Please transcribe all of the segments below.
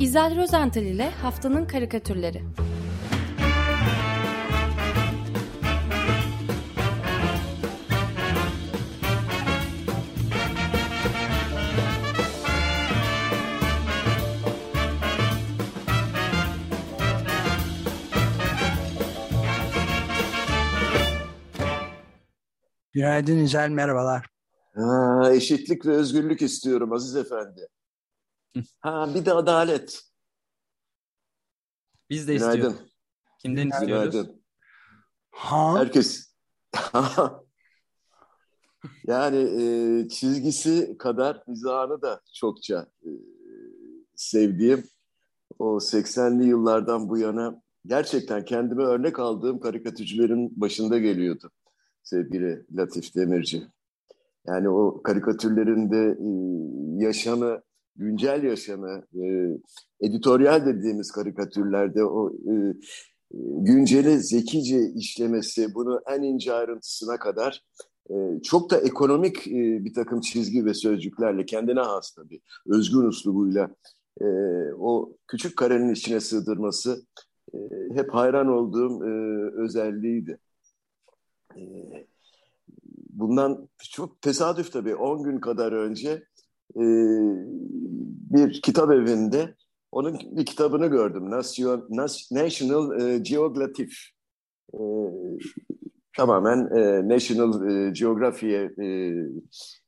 İzel Rozental ile Haftanın Karikatürleri Günaydın İzel, merhabalar. Ha, eşitlik ve özgürlük istiyorum Aziz Efendi. Ha, bir de adalet. Biz de Günaydın. istiyoruz. Kimden istiyoruz? Günaydın. Ha? Herkes. yani e, çizgisi kadar mizahını da çokça e, sevdiğim o 80'li yıllardan bu yana gerçekten kendime örnek aldığım karikatürcülerin başında geliyordu sevgili Latif Demirci. Yani o karikatürlerinde e, yaşamı, güncel yaşamı, e, editoryal dediğimiz karikatürlerde o e, e, günceli zekice işlemesi, bunu en ince ayrıntısına kadar e, çok da ekonomik e, bir takım çizgi ve sözcüklerle kendine has tabii, özgün uslubuyla e, o küçük karenin içine sığdırması e, hep hayran olduğum e, özelliğiydi. E, bundan çok tesadüf tabii 10 gün kadar önce e, bir kitap evinde onun bir kitabını gördüm. Nation, National e, Geographic. E, tamamen e, National e, Geography'ye e,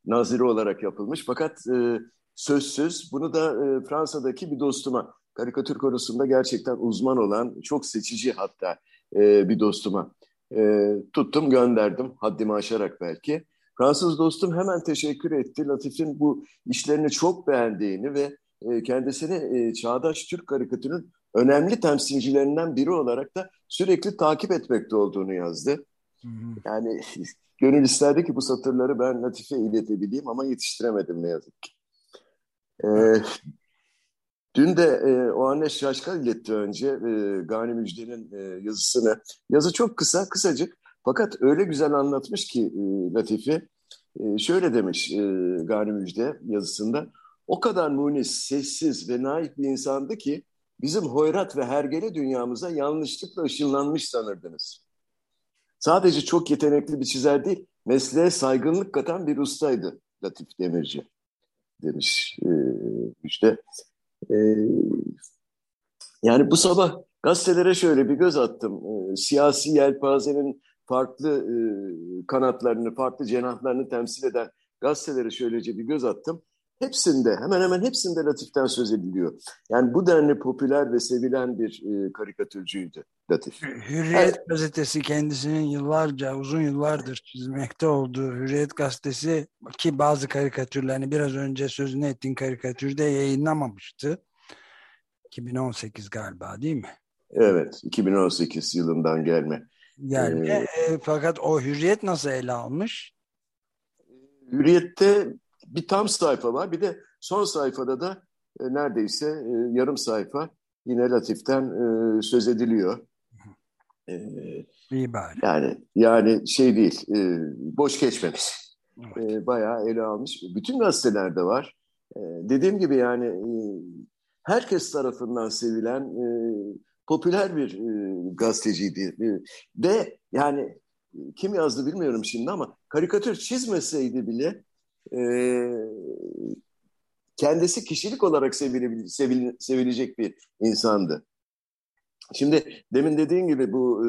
naziri olarak yapılmış. Fakat e, sözsüz bunu da e, Fransa'daki bir dostuma, karikatür konusunda gerçekten uzman olan, çok seçici hatta e, bir dostuma e, tuttum gönderdim haddimi aşarak belki. Fransız dostum hemen teşekkür etti. Latif'in bu işlerini çok beğendiğini ve e, kendisini e, çağdaş Türk karikatürünün önemli temsilcilerinden biri olarak da sürekli takip etmekte olduğunu yazdı. Yani gönül isterdi ki bu satırları ben Latif'e iletebileyim ama yetiştiremedim ne yazık ki. E, Dün de e, o anne Şaşkal iletti önce e, Gani Müjde'nin e, yazısını. Yazı çok kısa, kısacık fakat öyle güzel anlatmış ki e, Latife. E, şöyle demiş e, Gani Müjde yazısında. O kadar munis, sessiz ve naif bir insandı ki bizim hoyrat ve hergele dünyamıza yanlışlıkla ışınlanmış sanırdınız. Sadece çok yetenekli bir çizer değil, mesleğe saygınlık katan bir ustaydı Latif Demirci demiş e, Müjde. Ee, yani bu sabah gazetelere şöyle bir göz attım. Ee, siyasi yelpazenin farklı e, kanatlarını, farklı cenahlarını temsil eden gazetelere şöylece bir göz attım. Hepsinde, hemen hemen hepsinde Latif'ten söz ediliyor. Yani bu denli popüler ve sevilen bir e, karikatürcüydü Latif. Hürriyet evet. gazetesi kendisinin yıllarca, uzun yıllardır çizmekte olduğu Hürriyet gazetesi ki bazı karikatürlerini biraz önce sözünü ettiğin karikatürde yayınlamamıştı. 2018 galiba değil mi? Evet, 2018 yılından gelme. Yani ee, e, fakat o Hürriyet nasıl ele almış? Hürriyet'te bir tam sayfa var. Bir de son sayfada da e, neredeyse e, yarım sayfa yine Latif'ten e, söz ediliyor. E, İyi bari. Yani yani şey değil, e, boş geçmemiş. Evet. E, bayağı ele almış. Bütün gazetelerde var. E, dediğim gibi yani e, herkes tarafından sevilen e, popüler bir e, gazeteciydi. E, ve yani kim yazdı bilmiyorum şimdi ama karikatür çizmeseydi bile e, kendisi kişilik olarak sevile, sevile, sevilecek bir insandı. Şimdi demin dediğin gibi bu e,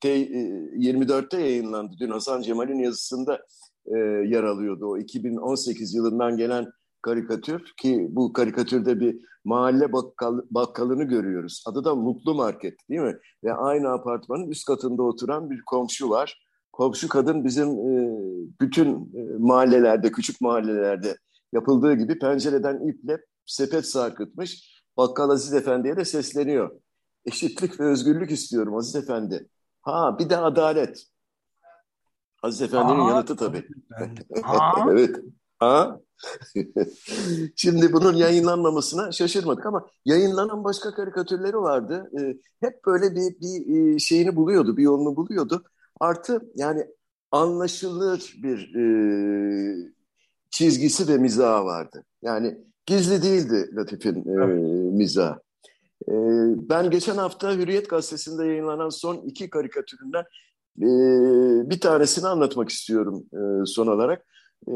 te, e, 24'te yayınlandı. Dün Hasan Cemal'in yazısında e, yer alıyordu. O 2018 yılından gelen karikatür ki bu karikatürde bir mahalle bakkal, bakkalını görüyoruz. Adı da Mutlu Market değil mi? Ve aynı apartmanın üst katında oturan bir komşu var. Komşu kadın bizim e, bütün e, mahallelerde, küçük mahallelerde yapıldığı gibi pencereden iple sepet sarkıtmış. Bakkal Aziz Efendi'ye de sesleniyor. Eşitlik ve özgürlük istiyorum Aziz Efendi. Ha bir de adalet. Aziz Efendi'nin yanıtı tabii. evet. Ha? Şimdi bunun yayınlanmamasına şaşırmadık ama yayınlanan başka karikatürleri vardı. Ee, hep böyle bir, bir şeyini buluyordu, bir yolunu buluyordu. Artı yani anlaşılır bir e, çizgisi ve mizahı vardı. Yani gizli değildi Latif'in e, evet. mizahı. E, ben geçen hafta Hürriyet Gazetesi'nde yayınlanan son iki karikatüründen e, bir tanesini anlatmak istiyorum e, son olarak. E,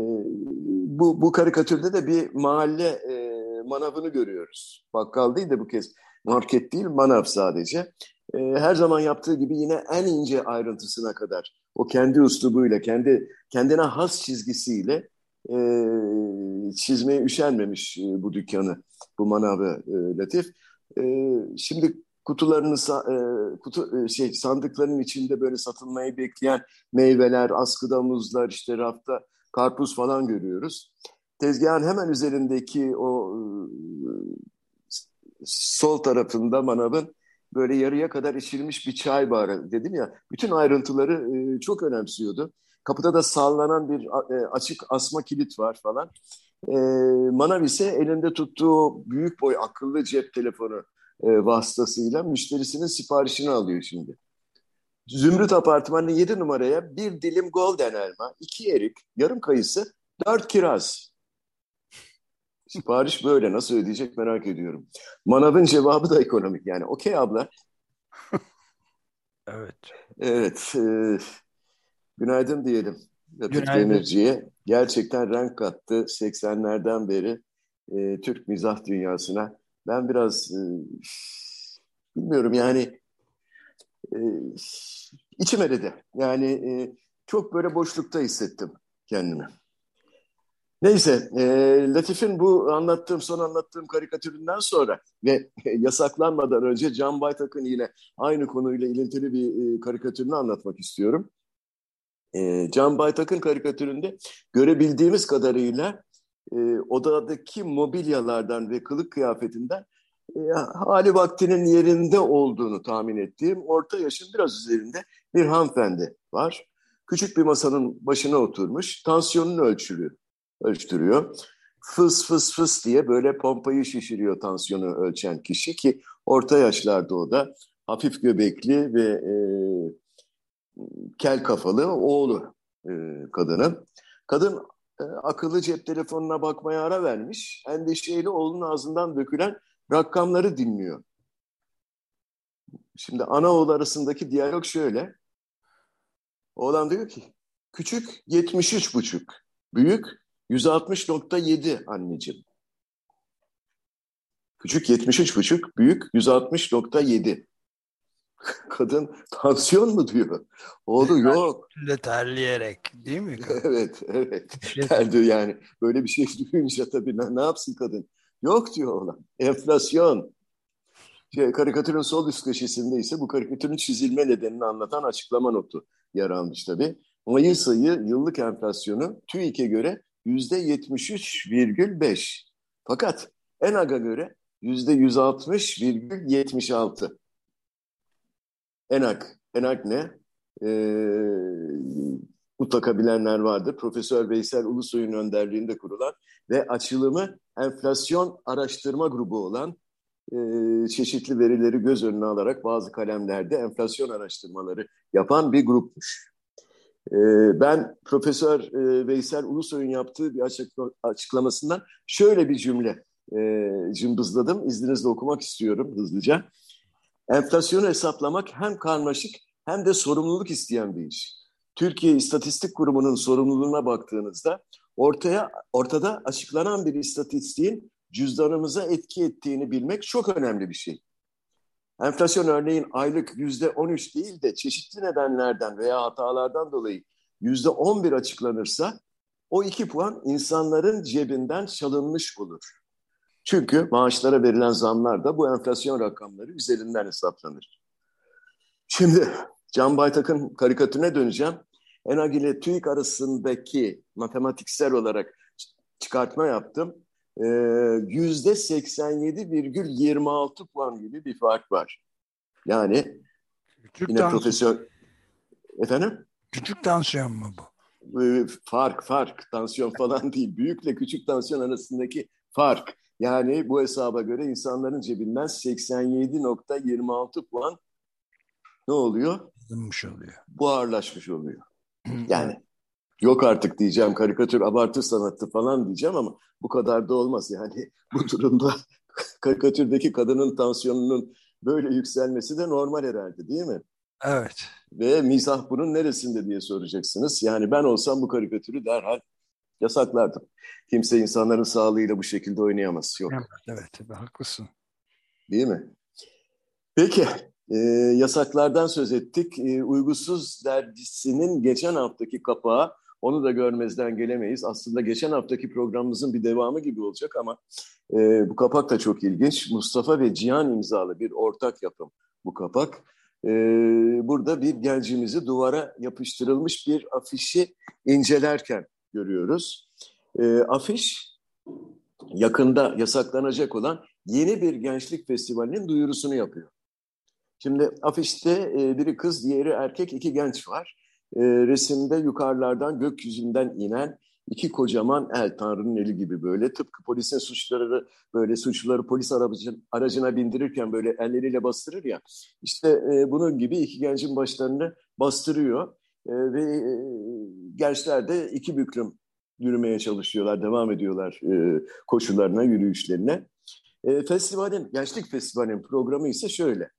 bu, bu karikatürde de bir mahalle e, manavını görüyoruz. Bakkal değil de bu kez market değil manav sadece. E, her zaman yaptığı gibi yine en ince ayrıntısına kadar o kendi üslubuyla, kendi kendine has çizgisiyle e, çizmeye üşenmemiş e, bu dükkanı, bu manavı e, Latif. E, şimdi kutularını e, kutu e, şey sandıkların içinde böyle satılmayı bekleyen meyveler, askıda muzlar, işte rafta karpuz falan görüyoruz. Tezgahın hemen üzerindeki o e, sol tarafında manavın böyle yarıya kadar içilmiş bir çay barı dedim ya. Bütün ayrıntıları e, çok önemsiyordu. Kapıda da sallanan bir e, açık asma kilit var falan. E, Manav ise elinde tuttuğu büyük boy akıllı cep telefonu vasıtasıyla müşterisinin siparişini alıyor şimdi. Zümrüt Apartmanı 7 numaraya bir dilim golden elma, iki erik, yarım kayısı, dört kiraz. Sipariş böyle. Nasıl ödeyecek merak ediyorum. Manav'ın cevabı da ekonomik yani. Okey abla. evet. Evet. E, günaydın diyelim. Latif Demirci'ye. Gerçekten renk kattı 80'lerden beri e, Türk mizah dünyasına. Ben biraz e, bilmiyorum yani e, içim. Yani e, çok böyle boşlukta hissettim kendimi. Neyse, e, Latif'in bu anlattığım, son anlattığım karikatüründen sonra ve yasaklanmadan önce Can Baytak'ın yine aynı konuyla ilintili bir e, karikatürünü anlatmak istiyorum. E, Can Baytak'ın karikatüründe görebildiğimiz kadarıyla e, odadaki mobilyalardan ve kılık kıyafetinden hali vaktinin yerinde olduğunu tahmin ettiğim orta yaşın biraz üzerinde bir hanımefendi var. Küçük bir masanın başına oturmuş, tansiyonunu ölçülüyor ölçtürüyor. Fıs fıs fıs diye böyle pompayı şişiriyor tansiyonu ölçen kişi ki orta yaşlarda o da hafif göbekli ve e, kel kafalı oğlu e, kadının. Kadın e, akıllı cep telefonuna bakmaya ara vermiş. Endişeyle oğlunun ağzından dökülen rakamları dinliyor. Şimdi ana oğul arasındaki diyalog şöyle. Oğlan diyor ki küçük 73 buçuk, büyük 160.7 anneciğim. Küçük 73,5, büyük 160.7. Kadın tansiyon mu diyor? Oğlu yok. De terleyerek değil mi? evet, evet. Terdi yani. Böyle bir şey duyunca tabii ne, ne yapsın kadın? Yok diyor oğlan. Enflasyon. Şey, karikatürün sol üst köşesinde ise bu karikatürün çizilme nedenini anlatan açıklama notu yer almış tabii. Mayıs ayı yıllık enflasyonu TÜİK'e göre yüzde yetmiş üç virgül beş. Fakat ENAG'a göre yüzde yüz altmış virgül yetmiş altı. ENAG, ENAG ne? Ee, mutlaka bilenler vardır. Profesör Veysel Ulusoy'un önderliğinde kurulan ve açılımı enflasyon araştırma grubu olan e, çeşitli verileri göz önüne alarak bazı kalemlerde enflasyon araştırmaları yapan bir grupmuş. Ee, ben Profesör e, Veysel Ulusoy'un yaptığı bir açıklamasından şöyle bir cümle e, cımbızladım. İzninizle okumak istiyorum hızlıca. Enflasyonu hesaplamak hem karmaşık hem de sorumluluk isteyen bir iş. Türkiye İstatistik Kurumu'nun sorumluluğuna baktığınızda ortaya ortada açıklanan bir istatistiğin cüzdanımıza etki ettiğini bilmek çok önemli bir şey. Enflasyon örneğin aylık yüzde 13 değil de çeşitli nedenlerden veya hatalardan dolayı yüzde 11 açıklanırsa o iki puan insanların cebinden çalınmış olur. Çünkü maaşlara verilen zamlar da bu enflasyon rakamları üzerinden hesaplanır. Şimdi Can Baytak'ın karikatürüne döneceğim. Enag ile TÜİK arasındaki matematiksel olarak çıkartma yaptım. Ee, yüzde 87,26 puan gibi bir fark var. Yani Küçük yine profesör... Efendim? Küçük tansiyon mu bu? Ee, fark, fark. Tansiyon falan değil. Büyükle küçük tansiyon arasındaki fark. Yani bu hesaba göre insanların cebinden 87.26 puan ne oluyor? Alınmış oluyor. Buharlaşmış oluyor. Yani yok artık diyeceğim karikatür abartı sanatı falan diyeceğim ama bu kadar da olmaz. Yani bu durumda karikatürdeki kadının tansiyonunun böyle yükselmesi de normal herhalde değil mi? Evet. Ve mizah bunun neresinde diye soracaksınız. Yani ben olsam bu karikatürü derhal yasaklardım. Kimse insanların sağlığıyla bu şekilde oynayamaz. Yok. Evet, evet haklısın. Değil mi? Peki, e, yasaklardan söz ettik. E, Uygusuz dergisinin geçen haftaki kapağı, onu da görmezden gelemeyiz. Aslında geçen haftaki programımızın bir devamı gibi olacak ama e, bu kapak da çok ilginç. Mustafa ve Cihan imzalı bir ortak yapım bu kapak. E, burada bir gencimizi duvara yapıştırılmış bir afişi incelerken görüyoruz. E, afiş yakında yasaklanacak olan yeni bir gençlik festivalinin duyurusunu yapıyor. Şimdi afişte e, biri kız, diğeri erkek, iki genç var. E, resimde yukarılardan gökyüzünden inen iki kocaman el, Tanrı'nın eli gibi böyle. Tıpkı polisin suçları böyle suçluları polis aracın, aracına bindirirken böyle elleriyle bastırır ya. İşte e, bunun gibi iki gencin başlarını bastırıyor. E, ve e, gençler de iki büklüm yürümeye çalışıyorlar, devam ediyorlar e, koşularına, yürüyüşlerine. E, festivalin, Gençlik Festivali'nin programı ise şöyle.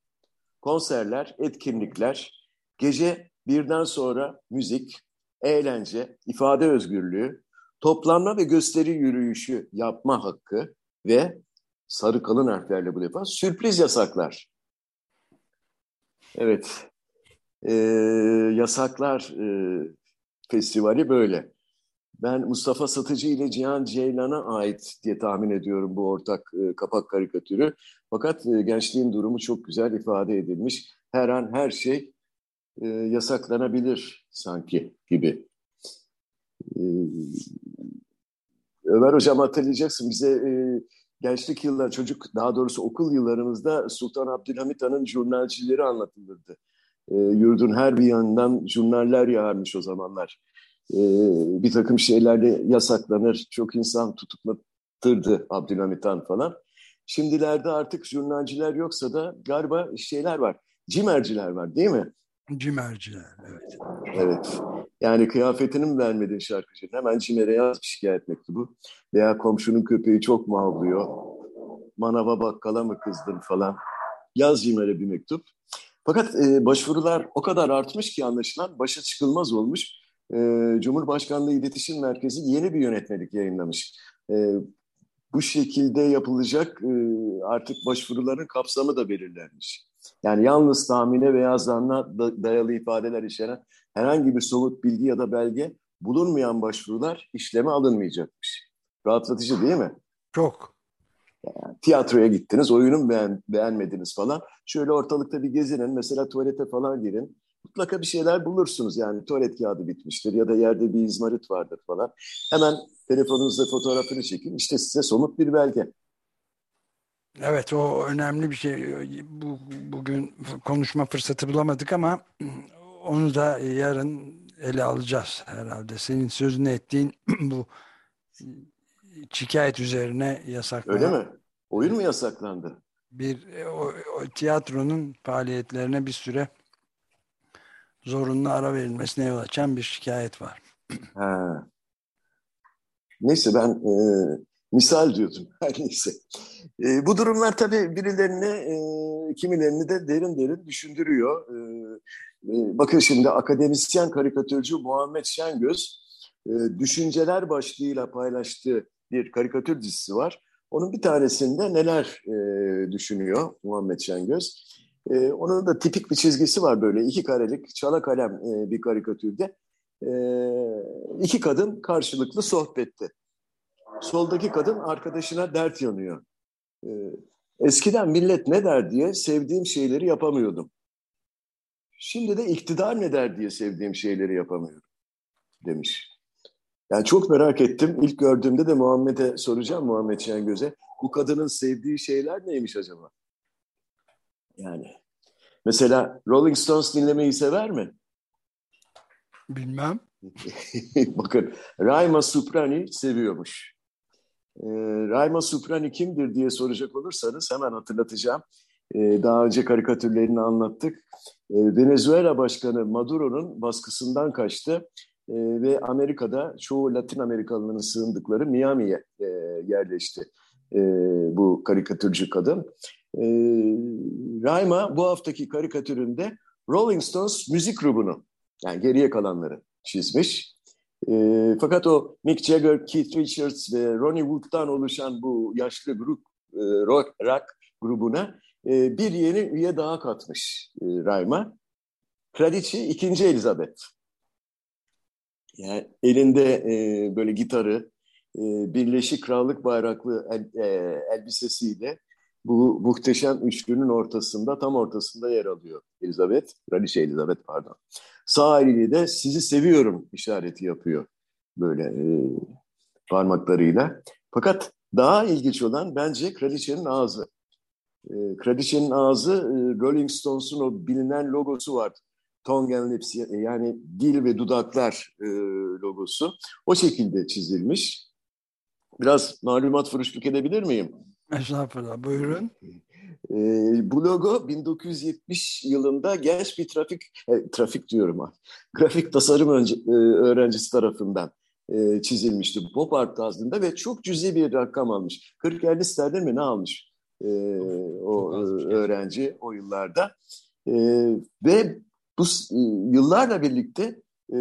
Konserler, etkinlikler, gece birden sonra müzik, eğlence, ifade özgürlüğü, toplanma ve gösteri yürüyüşü yapma hakkı ve sarı kalın harflerle bu defa sürpriz yasaklar. Evet, e, yasaklar e, festivali böyle. Ben Mustafa Satıcı ile Cihan Ceylan'a ait diye tahmin ediyorum bu ortak e, kapak karikatürü. Fakat e, gençliğin durumu çok güzel ifade edilmiş. Her an her şey e, yasaklanabilir sanki gibi. E, Ömer Hocam hatırlayacaksın bize e, gençlik yıllar, çocuk daha doğrusu okul yıllarımızda Sultan Abdülhamit Han'ın jurnalcileri anlatılırdı. E, yurdun her bir yanından jurnaller yağarmış o zamanlar e, bir takım şeylerde yasaklanır. Çok insan tutuklatırdı Abdülhamit Han falan. Şimdilerde artık jurnalciler yoksa da galiba şeyler var. Cimerciler var değil mi? Cimerciler, evet. Evet. Yani kıyafetini mi vermedin şarkıcının? Hemen Cimer'e yaz bir şikayet mektubu. Veya komşunun köpeği çok mu havlıyor? Manava bakkala mı kızdın falan. Yaz Cimer'e bir mektup. Fakat e, başvurular o kadar artmış ki anlaşılan başa çıkılmaz olmuş e, Cumhurbaşkanlığı İletişim Merkezi yeni bir yönetmelik yayınlamış. E, bu şekilde yapılacak e, artık başvuruların kapsamı da belirlenmiş. Yani yalnız tahmine veya zanna dayalı ifadeler içeren herhangi bir somut bilgi ya da belge bulunmayan başvurular işleme alınmayacakmış. Rahatlatıcı değil mi? Çok. Yani, tiyatroya gittiniz, oyunu beğen, beğenmediniz falan. Şöyle ortalıkta bir gezinin, mesela tuvalete falan girin mutlaka bir şeyler bulursunuz. Yani tuvalet kağıdı bitmiştir ya da yerde bir izmarit vardır falan. Hemen telefonunuzda fotoğrafını çekin. İşte size somut bir belge. Evet o önemli bir şey. Bu, bugün konuşma fırsatı bulamadık ama onu da yarın ele alacağız herhalde. Senin sözünü ettiğin bu şikayet üzerine yasaklanan. Öyle mi? Oyun mu yasaklandı? Bir o, o tiyatronun faaliyetlerine bir süre zorunlu ara verilmesine yol açan bir şikayet var. Ha. Neyse ben e, misal diyordum. Neyse. E, bu durumlar tabii birilerini, e, kimilerini de derin derin düşündürüyor. E, e, bakın şimdi akademisyen karikatürcü Muhammed Şengöz e, Düşünceler başlığıyla paylaştığı bir karikatür dizisi var. Onun bir tanesinde neler e, düşünüyor Muhammed Şengöz? E, onun da tipik bir çizgisi var böyle iki karelik çala kalem e, bir karikatürde. E, iki kadın karşılıklı sohbette. Soldaki kadın arkadaşına dert yanıyor. E, eskiden millet ne der diye sevdiğim şeyleri yapamıyordum. Şimdi de iktidar ne der diye sevdiğim şeyleri yapamıyorum demiş. Yani çok merak ettim. İlk gördüğümde de Muhammed'e soracağım Muhammed Şengöz'e. Bu kadının sevdiği şeyler neymiş acaba? Yani mesela Rolling Stones dinlemeyi sever mi? Bilmem. Bakın Raima Suprani seviyormuş. Ee, Raima Suprani kimdir diye soracak olursanız hemen hatırlatacağım. Ee, daha önce karikatürlerini anlattık. Ee, Venezuela Başkanı Maduro'nun baskısından kaçtı. e, ve Amerika'da çoğu Latin Amerikalıların sığındıkları Miami'ye e, yerleşti e, bu karikatürcü kadın. E, Raima bu haftaki karikatüründe Rolling Stones müzik grubunu yani geriye kalanları çizmiş. E, fakat o Mick Jagger, Keith Richards ve Ronnie Wood'dan oluşan bu yaşlı grup e, rock, rock grubuna e, bir yeni üye daha katmış e, Raima. Kraliçe 2. Elizabeth. Yani elinde e, böyle gitarı, e, Birleşik Krallık bayraklı el, e, elbisesiyle bu muhteşem üçlünün ortasında, tam ortasında yer alıyor Elizabeth, Kraliçe Elizabeth pardon. Sağ eliyle de sizi seviyorum işareti yapıyor böyle e, parmaklarıyla. Fakat daha ilginç olan bence kraliçenin ağzı. E, kraliçenin ağzı e, Rolling Stones'un o bilinen logosu var. Tongue and lips yani dil ve dudaklar e, logosu. O şekilde çizilmiş. Biraz malumat fırışlık edebilir miyim? Estağfurullah buyurun. E, bu logo 1970 yılında genç bir trafik, e, trafik diyorum ha, grafik tasarım önce, e, öğrencisi tarafından e, çizilmişti pop art tarzında ve çok cüzi bir rakam almış. 40-50 sterlin mi ne almış e, o e, öğrenci o yıllarda. E, ve bu e, yıllarla birlikte e,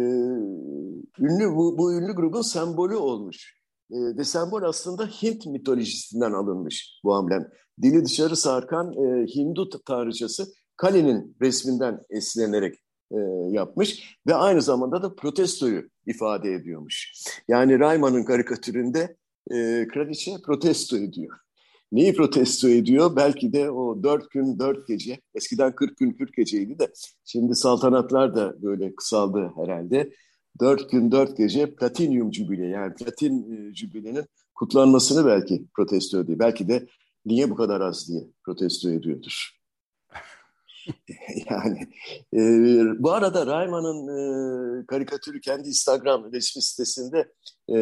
ünlü bu, bu ünlü grubun sembolü olmuş. E, ve sembol aslında Hint mitolojisinden alınmış bu amblem. Dili dışarı sarkan e, Hindu tanrıçası Kali'nin resminden esinlenerek e, yapmış ve aynı zamanda da protestoyu ifade ediyormuş. Yani Raymann'ın karikatüründe e, kraliçe protesto ediyor. Neyi protesto ediyor? Belki de o dört gün dört gece, eskiden kırk gün kırk geceydi de şimdi saltanatlar da böyle kısaldı herhalde. Dört gün dört gece platinyum jübile yani platin e, jübilenin kutlanmasını belki protesto ediyor. Belki de niye bu kadar az diye protesto ediyordur. yani e, bu arada Raymann'ın e, karikatürü kendi Instagram resmi sitesinde e,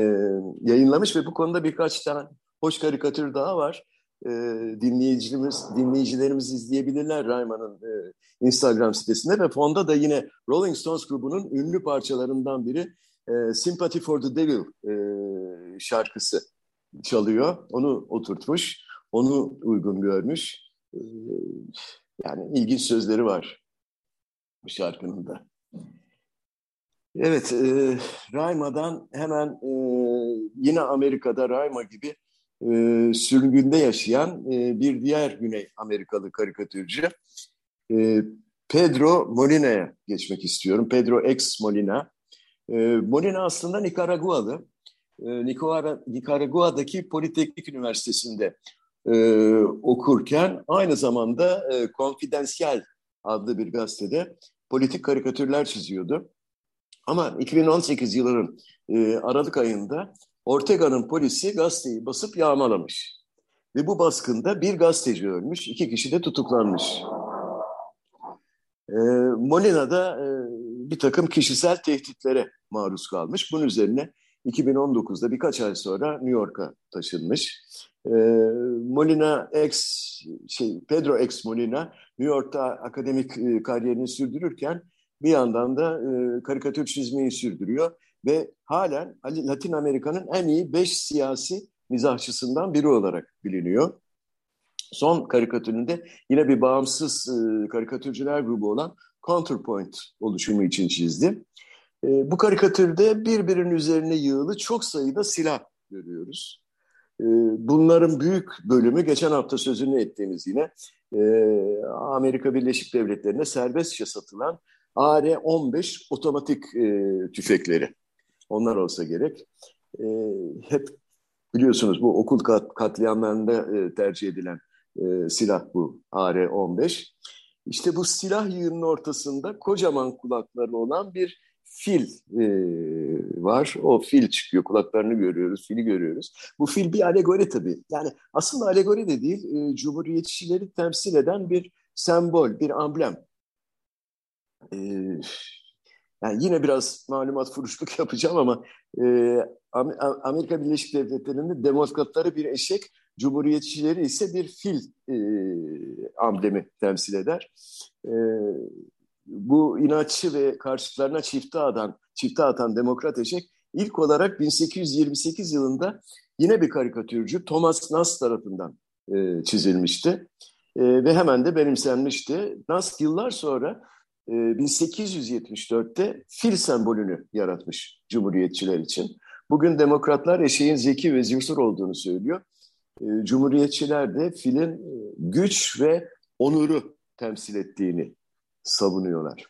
yayınlamış ve bu konuda birkaç tane hoş karikatür daha var. E, dinleyicilerimiz dinleyicilerimiz izleyebilirler Raymann'ın e, Instagram sitesinde ve fonda da yine Rolling Stones grubunun ünlü parçalarından biri e, Sympathy for the Devil e, şarkısı çalıyor. Onu oturtmuş, onu uygun görmüş. E, yani ilginç sözleri var bu şarkının da. Evet, e, Rayma'dan hemen e, yine Amerika'da Rayma gibi e, sürgünde yaşayan e, bir diğer Güney Amerikalı karikatürcü e, Pedro Molina'ya geçmek istiyorum. Pedro X Molina. E, Molina aslında Nikaragualı. E, Nikaragua'daki Politeknik Üniversitesi'nde e, okurken aynı zamanda e, Konfidansiyel adlı bir gazetede politik karikatürler çiziyordu. Ama 2018 yılının e, Aralık ayında Ortega'nın polisi gazeteyi basıp yağmalamış. Ve bu baskında bir gazeteci ölmüş, iki kişi de tutuklanmış. E, Molina da e, bir takım kişisel tehditlere maruz kalmış. Bunun üzerine 2019'da birkaç ay sonra New York'a taşınmış. E, Molina ex şey Pedro ex Molina New York'ta akademik e, kariyerini sürdürürken bir yandan da e, karikatür çizmeyi sürdürüyor ve halen Latin Amerika'nın en iyi beş siyasi mizahçısından biri olarak biliniyor. Son karikatüründe yine bir bağımsız e, karikatürcüler grubu olan Counterpoint oluşumu için çizdi. E, bu karikatürde birbirinin üzerine yığılı çok sayıda silah görüyoruz. E, bunların büyük bölümü geçen hafta sözünü ettiğimiz yine e, Amerika Birleşik Devletleri'ne serbestçe satılan AR-15 otomatik e, tüfekleri. Onlar olsa gerek. E, hep biliyorsunuz bu okul kat, katliamlarında e, tercih edilen e, silah bu AR-15. İşte bu silah yığının ortasında kocaman kulakları olan bir fil e, var. O fil çıkıyor. Kulaklarını görüyoruz, fili görüyoruz. Bu fil bir alegori tabii. Yani aslında alegori de değil, e, cumhuriyetçileri temsil eden bir sembol, bir amblem. E, yani yine biraz malumat furuşluk yapacağım ama e, Amerika Birleşik Devletleri'nde demokratları bir eşek, cumhuriyetçileri ise bir fil e, amblemi temsil eder. E, bu inatçı ve karşıtlarına çifte atan, çifte atan demokrat eşek ilk olarak 1828 yılında yine bir karikatürcü Thomas Nast tarafından e, çizilmişti. E, ve hemen de benimsenmişti. Nast yıllar sonra e, 1874'te fil sembolünü yaratmış Cumhuriyetçiler için. Bugün demokratlar eşeğin zeki ve cesur olduğunu söylüyor. E, Cumhuriyetçiler de filin e, güç ve onuru temsil ettiğini savunuyorlar.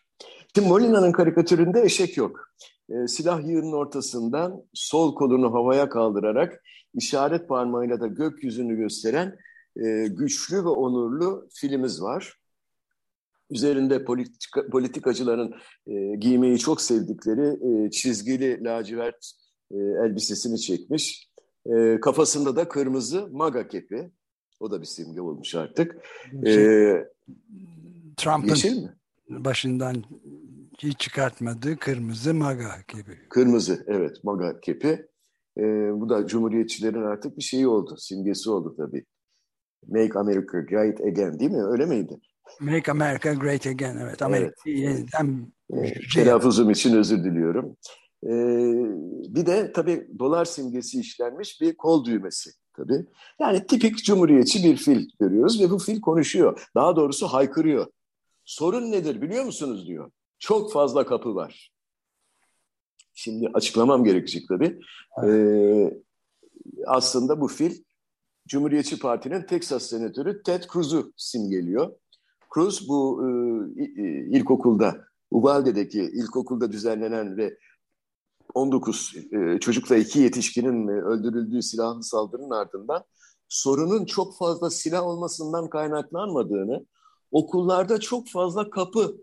Şimdi Molina'nın karikatüründe eşek yok. E, silah yığının ortasından sol kolunu havaya kaldırarak işaret parmağıyla da gökyüzünü gösteren e, güçlü ve onurlu filimiz var. Üzerinde politika, politikacıların e, giymeyi çok sevdikleri e, çizgili lacivert e, elbisesini çekmiş. E, kafasında da kırmızı maga kepi. O da bir simge olmuş artık. Şey, e, Trump'ın başından hiç çıkartmadığı kırmızı maga kepi. Kırmızı, evet maga kepi. E, bu da Cumhuriyetçilerin artık bir şeyi oldu, simgesi oldu tabii. Make America Great Again değil mi? Öyle miydi? Make America Great Again, evet. Amerika evet. yeniden... E, şey telaffuzum için özür diliyorum. E, bir de tabii dolar simgesi işlenmiş bir kol düğmesi tabii. Yani tipik cumhuriyetçi bir fil görüyoruz ve bu fil konuşuyor. Daha doğrusu haykırıyor. Sorun nedir biliyor musunuz diyor. Çok fazla kapı var. Şimdi açıklamam gerekecek tabii. Ee, aslında bu fil Cumhuriyetçi Parti'nin Texas senatörü Ted Cruz'u simgeliyor. Cruz bu e, ilkokulda, Uvalde'deki ilkokulda düzenlenen ve 19 e, çocukla iki yetişkinin öldürüldüğü silahlı saldırının ardından sorunun çok fazla silah olmasından kaynaklanmadığını, okullarda çok fazla kapı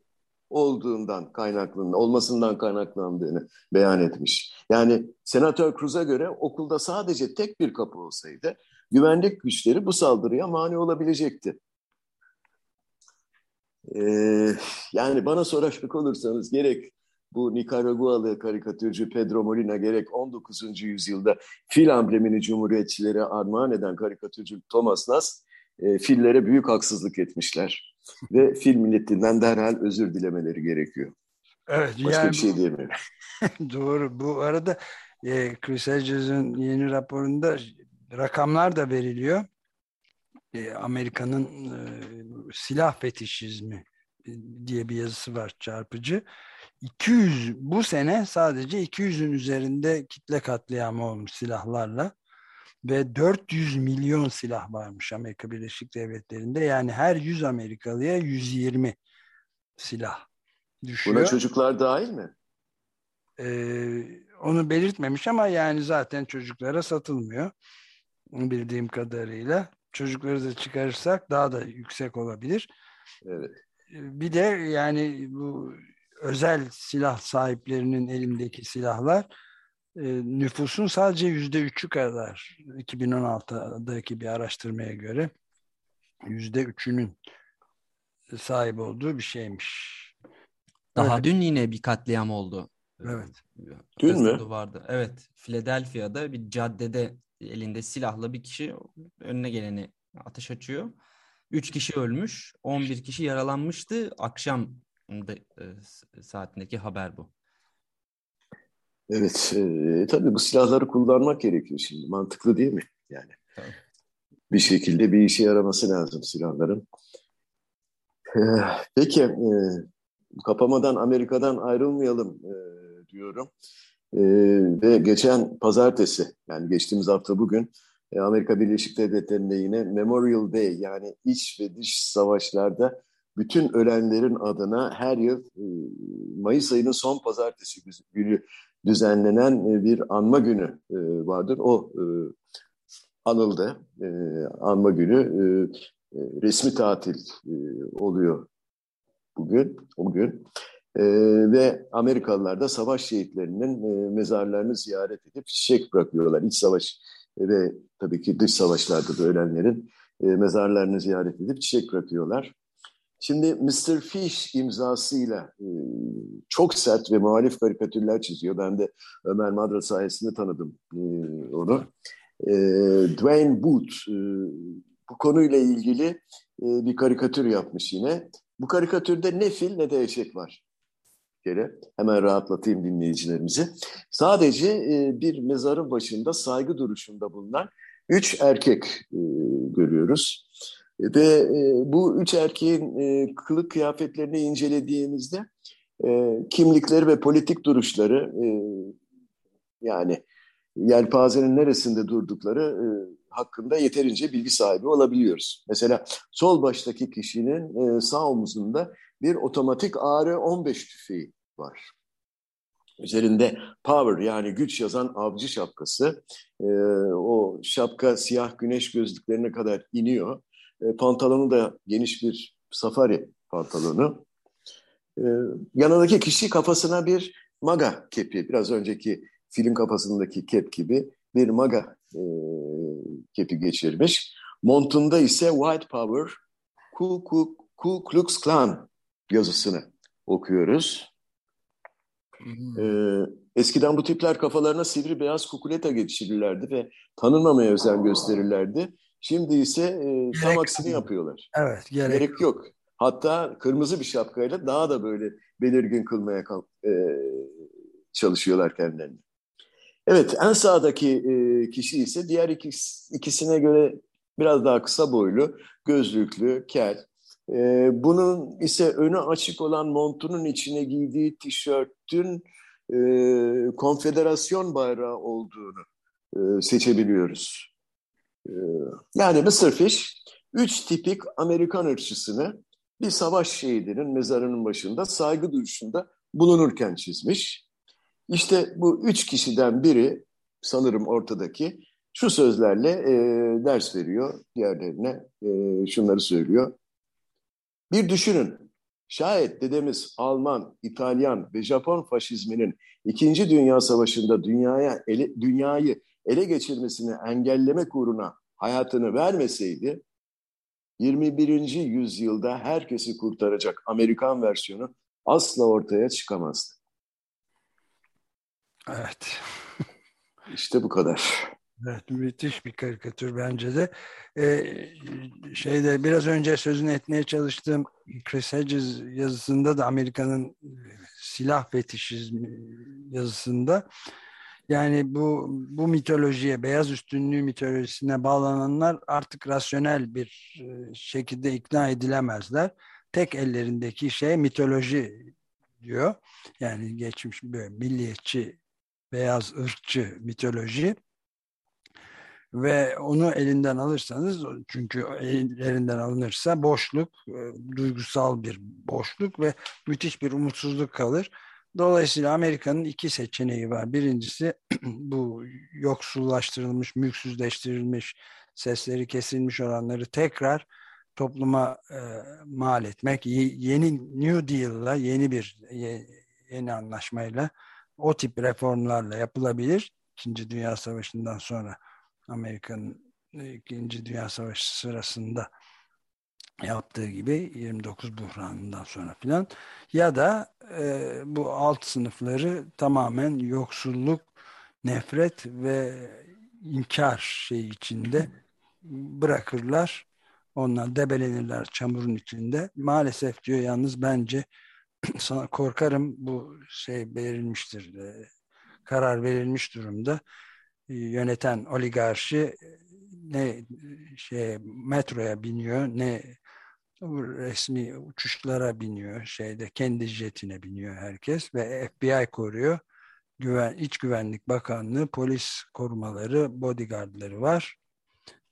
olduğundan kaynaklandığını, olmasından kaynaklandığını beyan etmiş. Yani Senatör Cruz'a göre okulda sadece tek bir kapı olsaydı güvenlik güçleri bu saldırıya mani olabilecekti. Ee, yani bana soracak olursanız gerek bu Nikaragualı karikatürcü Pedro Molina gerek 19. yüzyılda fil amblemini cumhuriyetçilere armağan eden karikatürcü Thomas Nas e, fillere büyük haksızlık etmişler. Ve fil milletinden derhal özür dilemeleri gerekiyor. Evet, Başka yani, bir şey diyemiyorum. Doğru. Bu arada e, Chris Hedges'in yeni raporunda rakamlar da veriliyor. E, Amerika'nın e, silah fetişizmi e, diye bir yazısı var çarpıcı. 200 bu sene sadece 200'ün üzerinde kitle katliamı olmuş silahlarla ve 400 milyon silah varmış Amerika Birleşik Devletleri'nde. Yani her 100 Amerikalıya 120 silah düşüyor. Buna çocuklar dahil mi? Ee, onu belirtmemiş ama yani zaten çocuklara satılmıyor bildiğim kadarıyla. Çocukları da çıkarırsak daha da yüksek olabilir. Evet. Bir de yani bu özel silah sahiplerinin elindeki silahlar e, nüfusun sadece yüzde üçü kadar 2016'daki bir araştırmaya göre yüzde üçünün sahip olduğu bir şeymiş. Daha evet. dün yine bir katliam oldu. Evet. Dün mü? Vardı. Evet. Philadelphia'da bir caddede elinde silahla bir kişi önüne geleni ateş açıyor. Üç kişi ölmüş, 11 kişi yaralanmıştı. Akşam e, saatindeki haber bu. Evet, e, tabii bu silahları kullanmak gerekiyor şimdi. Mantıklı değil mi? Yani tabii. bir şekilde bir işe yaraması lazım silahların. E, peki, e, kapamadan Amerika'dan ayrılmayalım e, diyorum. E, ve geçen pazartesi, yani geçtiğimiz hafta bugün e, Amerika Birleşik Devletleri'nde yine Memorial Day yani iç ve dış savaşlarda bütün ölenlerin adına her yıl e, Mayıs ayının son pazartesi günü düzenlenen e, bir anma günü e, vardır. O anıldı. Anma günü resmi tatil oluyor bugün, o gün. Ve Amerikalılar da savaş şehitlerinin mezarlarını ziyaret edip çiçek bırakıyorlar. İç savaş ve tabii ki dış savaşlarda da ölenlerin mezarlarını ziyaret edip çiçek bırakıyorlar. Şimdi Mr. Fish imzasıyla e, çok sert ve muhalif karikatürler çiziyor. Ben de Ömer Madra sayesinde tanıdım e, onu. E, Dwayne Booth e, bu konuyla ilgili e, bir karikatür yapmış yine. Bu karikatürde ne fil ne de eşek var. Kere hemen rahatlatayım dinleyicilerimizi. Sadece e, bir mezarın başında saygı duruşunda bulunan üç erkek e, görüyoruz. Ve e, bu üç erkeğin e, kılık kıyafetlerini incelediğimizde e, kimlikleri ve politik duruşları e, yani yelpazenin neresinde durdukları e, hakkında yeterince bilgi sahibi olabiliyoruz. Mesela sol baştaki kişinin e, sağ omuzunda bir otomatik AR-15 tüfeği var. Üzerinde power yani güç yazan avcı şapkası. E, o şapka siyah güneş gözlüklerine kadar iniyor. E, pantolonu da geniş bir safari pantolonu. E, yanındaki kişi kafasına bir maga kepi, biraz önceki film kafasındaki kep gibi bir maga e, kepi geçirmiş. Montunda ise White Power, Ku, Ku, Ku Klux Klan yazısını okuyoruz. Hmm. Ee, eskiden bu tipler kafalarına sivri beyaz kukuleta geçirirlerdi ve tanınmamaya özen gösterirlerdi. Şimdi ise e, tam aksini yapıyorlar. Evet, gerek, gerek yok. Hatta kırmızı bir şapkayla daha da böyle belirgin kılmaya e, çalışıyorlar kendilerini. Evet, en sağdaki e, kişi ise diğer ikis, ikisine göre biraz daha kısa boylu, gözlüklü, kel. E, bunun ise önü açık olan montunun içine giydiği tişörtün e, konfederasyon bayrağı olduğunu e, seçebiliyoruz. E, yani Mr. Fish, üç tipik Amerikan ırkçısını bir savaş şehidinin mezarının başında saygı duruşunda bulunurken çizmiş. İşte bu üç kişiden biri sanırım ortadaki şu sözlerle e, ders veriyor diğerlerine e, şunları söylüyor. Bir düşünün şayet dedemiz Alman, İtalyan ve Japon faşizminin İkinci Dünya Savaşı'nda dünyaya ele, dünyayı ele geçirmesini engellemek uğruna hayatını vermeseydi 21. yüzyılda herkesi kurtaracak Amerikan versiyonu asla ortaya çıkamazdı. Evet. İşte bu kadar. Evet, müthiş bir karikatür bence de. Ee, şeyde biraz önce sözünü etmeye çalıştığım Chris Hedges yazısında da Amerika'nın e, silah fetişizmi yazısında yani bu bu mitolojiye, beyaz üstünlüğü mitolojisine bağlananlar artık rasyonel bir e, şekilde ikna edilemezler. Tek ellerindeki şey mitoloji diyor. Yani geçmiş böyle milliyetçi beyaz ırkçı mitoloji ve onu elinden alırsanız çünkü elinden alınırsa boşluk, e, duygusal bir boşluk ve müthiş bir umutsuzluk kalır. Dolayısıyla Amerika'nın iki seçeneği var. Birincisi bu yoksullaştırılmış, mülksüzleştirilmiş, sesleri kesilmiş olanları tekrar topluma e, mal etmek, yeni New Deal'la, yeni bir yeni anlaşmayla o tip reformlarla yapılabilir. İkinci Dünya Savaşı'ndan sonra Amerika'nın İkinci Dünya Savaşı sırasında yaptığı gibi 29 buhranından sonra filan ya da e, bu alt sınıfları tamamen yoksulluk, nefret ve inkar şey içinde bırakırlar. Onlar debelenirler çamurun içinde. Maalesef diyor yalnız bence sana korkarım bu şey verilmiştir. E, karar verilmiş durumda. E, yöneten oligarşi ne şey metroya biniyor ne resmi uçuşlara biniyor şeyde kendi jetine biniyor herkes ve FBI koruyor. Güven, İç Güvenlik Bakanlığı, polis korumaları, bodyguardları var.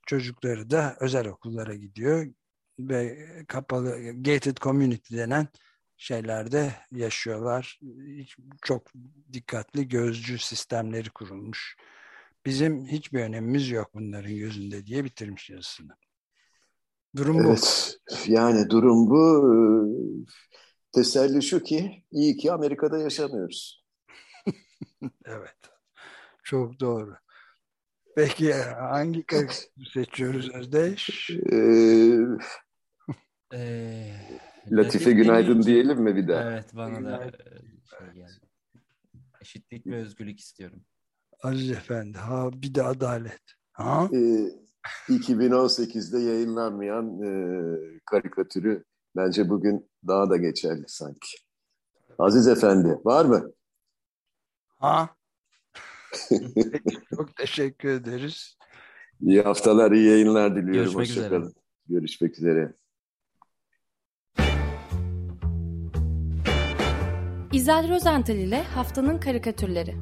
Çocukları da özel okullara gidiyor ve kapalı gated community denen şeylerde yaşıyorlar. Çok dikkatli gözcü sistemleri kurulmuş. Bizim hiçbir önemimiz yok bunların gözünde diye bitirmiş yazısını. Durum bu. Evet, yani durum bu. Teselli şu ki iyi ki Amerika'da yaşamıyoruz. evet. Çok doğru. Peki hangi karikatürü seçiyoruz Özdeş? Ee, Latife günaydın diyelim mi bir daha? Evet bana da şey geldi. Eşitlik ve özgürlük istiyorum. Aziz Efendi. Ha bir de adalet. Ha? Ee, 2018'de yayınlanmayan e, karikatürü bence bugün daha da geçerli sanki. Aziz Efendi var mı? Ha? Çok teşekkür ederiz. İyi haftalar, iyi yayınlar diliyorum. Görüşmek üzere. Hoşçakalın. Görüşmek üzere. İzel Rozental ile Haftanın Karikatürleri